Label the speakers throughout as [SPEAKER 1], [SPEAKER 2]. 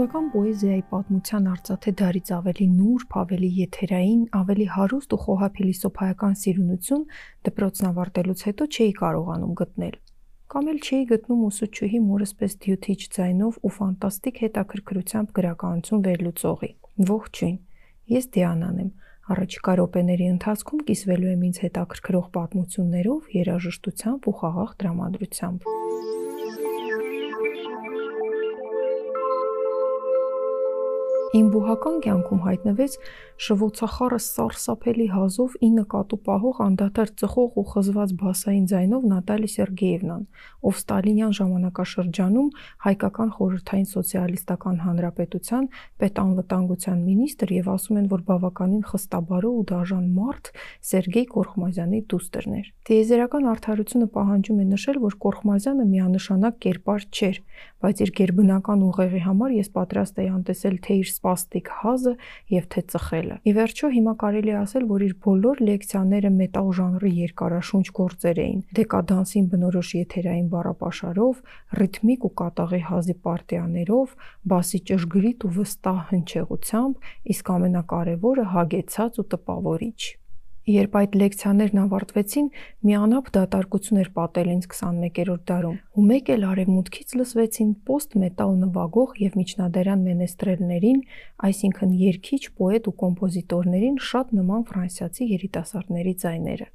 [SPEAKER 1] Ռուսական պոեզիայի պատմության արծաթե դարից ավելի նուրբ, ավելի եթերային, ավելի հարուստ ու խոհապ փիլիսոփայական սիրունություն դպրոցն ավարտելուց հետո չէի կարողանում գտնել։ Կամ էլ չէի գտնում ուսուցչուհի մորս պես դյութիչ ձայնով ու ֆանտաստիկ հետաքրքրությամբ գրականություն վերլուծողի։ Ողջույն։ Ես Դիանան եմ։ Առաջիկա րոպեների ընթացքում կիսվելու եմ ինձ հետաքրքրող պատմություններով, երաժշտությամբ ու խաղաղ տրամադրությամբ։ Իմ բուհական կյանքում հայտնվեց շվոցախառը սարսափելի հազով 9 կատու պահող անդադար ծխող ու խզված բասային ձայնով Նատալի Սերգեևնան, ով ստալինյան ժամանակաշրջանում հայկական խորհրդային սոցիալիստական հանրապետության պետանվտանգության մինիստր եւ ասում են, որ բավականին խստաբարո ու դաժան մարդ Սերգեյ Կորխմազյանի դուստրն էր։ Տիեզերական արդարությունը պահանջում է նշել, որ Կորխմազյանը միանշանակ կերպար չէր, բայց իր ģերբնական ուղեղի համար ես պատրաստ էի անտեսել թե իր սպաստիկ հազը եւ թե ծխելը։ Ի վերջո հիմա կարելի ասել, որ իր բոլոր լեկցիաները մետալ ժանրի երկարաշունչ գործեր էին։ Դեկադանսին բնորոշ եթերային բառապաշարով, ռիթմիկ ու կատաղի հազի պարտիաներով, բասի ճշգրիտ ու վստահ հնչեղությամբ, իսկ ամենակարևորը հագեցած ու տպավորիչ։ Երբ այդ լեկցիաներն ավարտվեցին, մի անապ դատարկություն էր պատել ինձ 21-րդ դարում, ու մեկ էլ արևմուտքից լսվեցին պոստ-մետալ նվագող եւ միջնադարյան մենեստրելներին, այսինքն երգիչ, պոետ ու կոմպոզիտորներին շատ նման ֆրանսիացի երիտասարդների ձայները,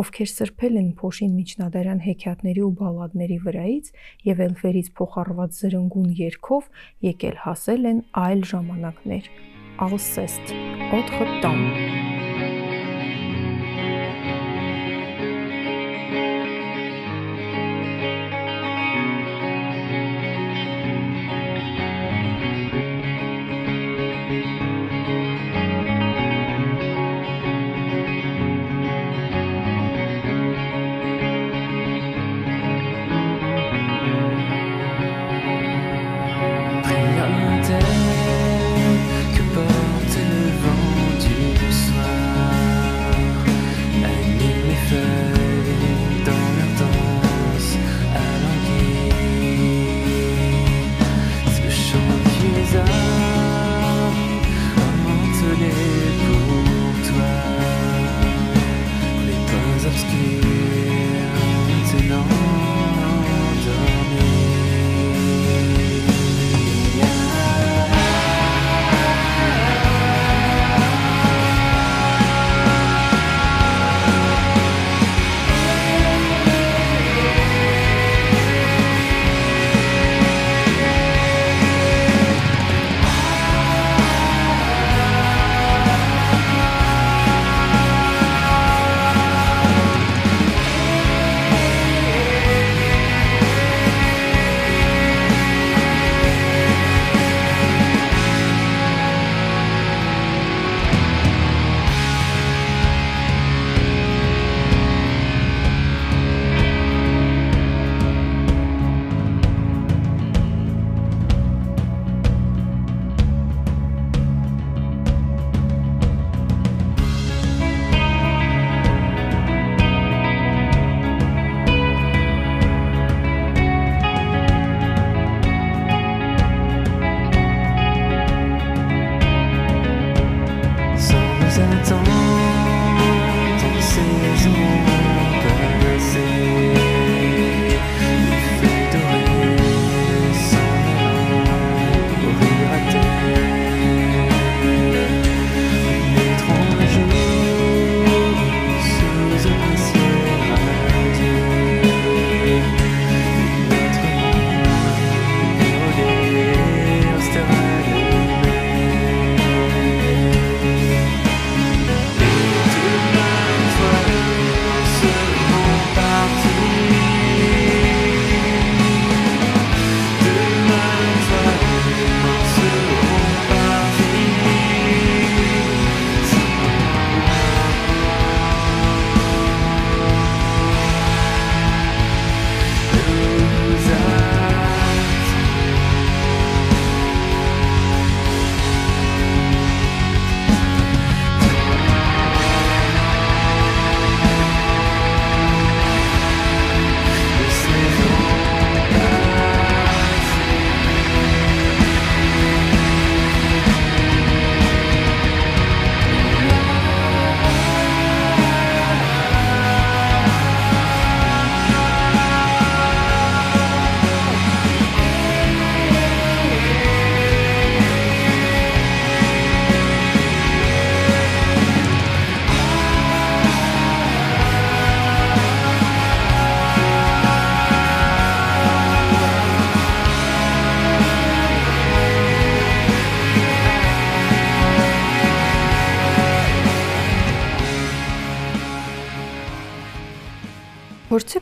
[SPEAKER 1] ովքեր սրբել են փոշին միջնադարյան հեքիաթների ու բալլադների վրայից եւ էլֆերից փոխառված զրնգուն երգով եկել հասել են այլ ժամանակներ։ Alceste, autre temps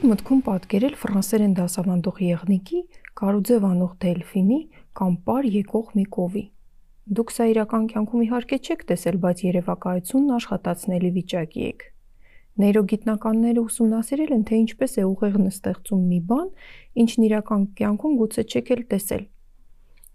[SPEAKER 1] մտքում պատկերել ֆրանսերեն դասավանդող եղնիկի, կարուձև անող դելֆինի կամ պար եկող մի կովի։ Դուք սա իրական կյանքում իհարկե չեք տեսել, բայց երևակայությունն աշխատացնելի վիճակի եք։ Նեյրոգիտնականները ուսումնասիրել են, թե ինչպես է ուղեղն ստեղծում մի բան, ինչն իրական կյանքում գուցե չեք էլ տեսել։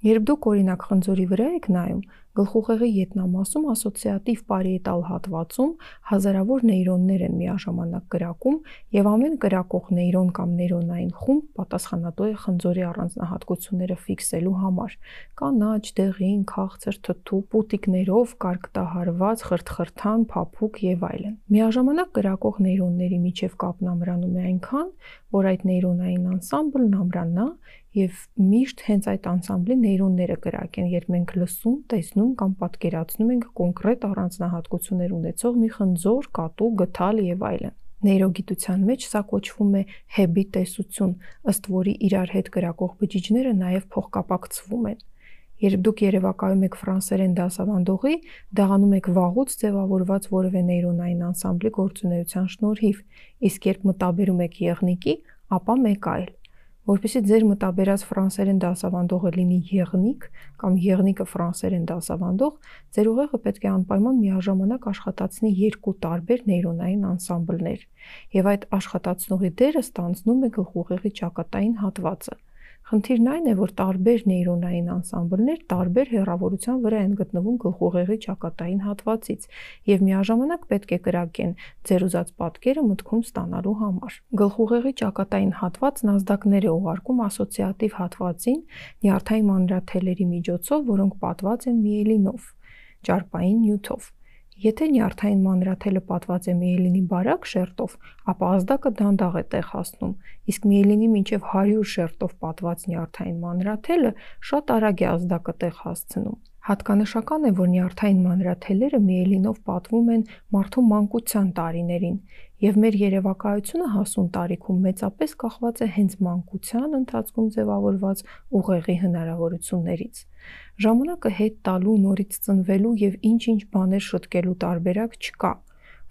[SPEAKER 1] Երբ դուք օրինակ խնձորի վրա եք նայում, Գլխուղեղի ետնամասում ասոցիատիվ պարիետալ հատվածում հազարավոր նեյրոններ են միաժամանակ կրակում եւ ամեն կրակող նեյրոն կամ նեյրոնային խումբ պատասխանատու է խնձորի առանձնահատկությունները ֆիքսելու համար՝ կանաչ, դեղին, քաղցր, թթու, պուտիկներով, կարկտահարված, խրթխրթան, փափուկ եւ այլն։ Միաժամանակ կրակող նեյրոնների միջև կապն ամրանում է այնքան, որ այդ նեյրոնային անսամբլն ամրանա եւ միշտ հենց այդ անսամբլի նեյրոնները կրակեն, երբ մենք լսում, տեսնում տեսնում կամ պատկերացնում ենք կոնկրետ առանձնահատկություններ ունեցող մի խնձոր, կատու, գթալ եւ այլն։ Նեյրոգիտության մեջ սա կոչվում է hebby տեսություն, ըստ որի իրար հետ գրակող բջիջները նաև փոխկապակցվում են։ Երբ դուք երևակայում եք ֆրանսերեն դասավանդողի, դաղանում եք վաղուց ձևավորված որևէ նեյրոնային անսամբլի գործունեության շնորհիվ, իսկ երբ մտաբերում եք եղնիկի, ապա մեկ այլ։ Որպեսզի ձեր մտաբերած ֆրանսերեն դասավանդողը լինի եղնիկ կամ եղնիկը ֆրանսերեն դասավանդող, ձեր ուղեղը պետք է անպայման միաժամանակ աշխատացնի երկու տարբեր նեյրոնային անսամբլներ, եւ այդ աշխատացնողի դերը ստանձնում է գլխուղեղի ճակատային հատվածը։ Խնդիրն այն է, որ տարբեր նեյրոնային անսամբլներ տարբեր հեռավորության վրա են գտնվում գլխուղեղի ճակատային հատվածից եւ միաժամանակ պետք է կրակեն ձեր ուզած պատկերը մտքում ստանալու համար։ Գլխուղեղի ճակատային հատվածն ազդակներ է ուղարկում ասոցիատիվ հատվածին նյարդային մանրաթելերի միջոցով, որոնք պատված են միելինով, ճարպային նյութով։ Եթե նյարդային մանրաթելը պատված է միելինի բարակ շերտով, ապա ազդակը դանդաղ է տեղ հասնում, իսկ միելինի մինչև 100 շերտով պատված նյարդային մանրաթելը շատ արագ է ազդակը տեղ հասցնում։ Հատկանշական է, որ նյարդային մանրաթելերը միելինով պատվում են մարդու մանկության տարիներին, եւ մեր երևակայությունը հասուն տարիքում մեծապես կախված է հենց մանկության ընթացքում ձևավորված ուղեղի հնարավորություններից։ Ժամանակը հետ տալու, նորից ծնվելու եւ ինչ-ինչ բաներ շտկելու տարբերակ չկա։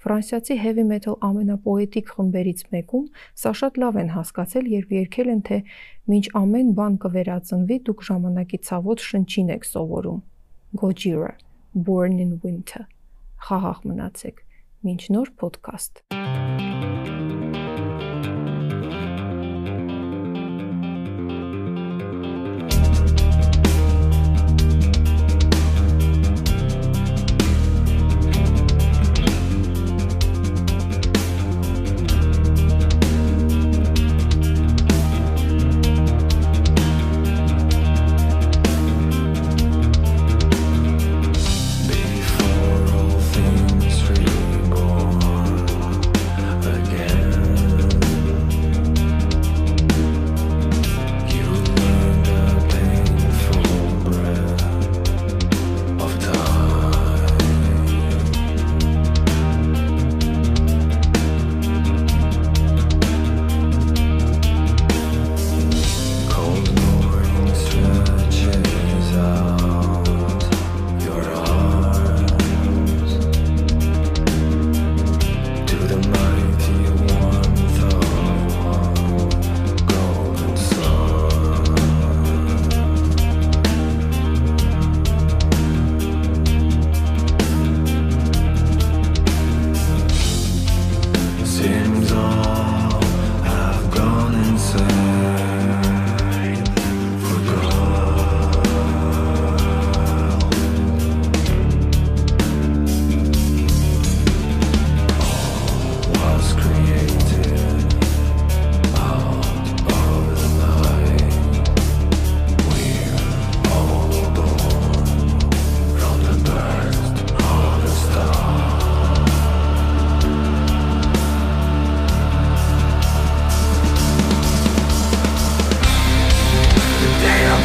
[SPEAKER 1] Ֆրանսիացի heavy metal ամենապոետիկ խմբերից մեկում սա շատ լավ են հասկացել, երբ երգել են, թե «Մինչ ամեն բան կվերածնվի, դուք ժամանակի ցավոտ շնչին եք սովորում»։ Gojira, Born in Winter։ Խաղաղ մնացեք։ Մինչ նոր ոդքասթ։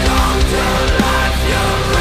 [SPEAKER 1] Come to life, you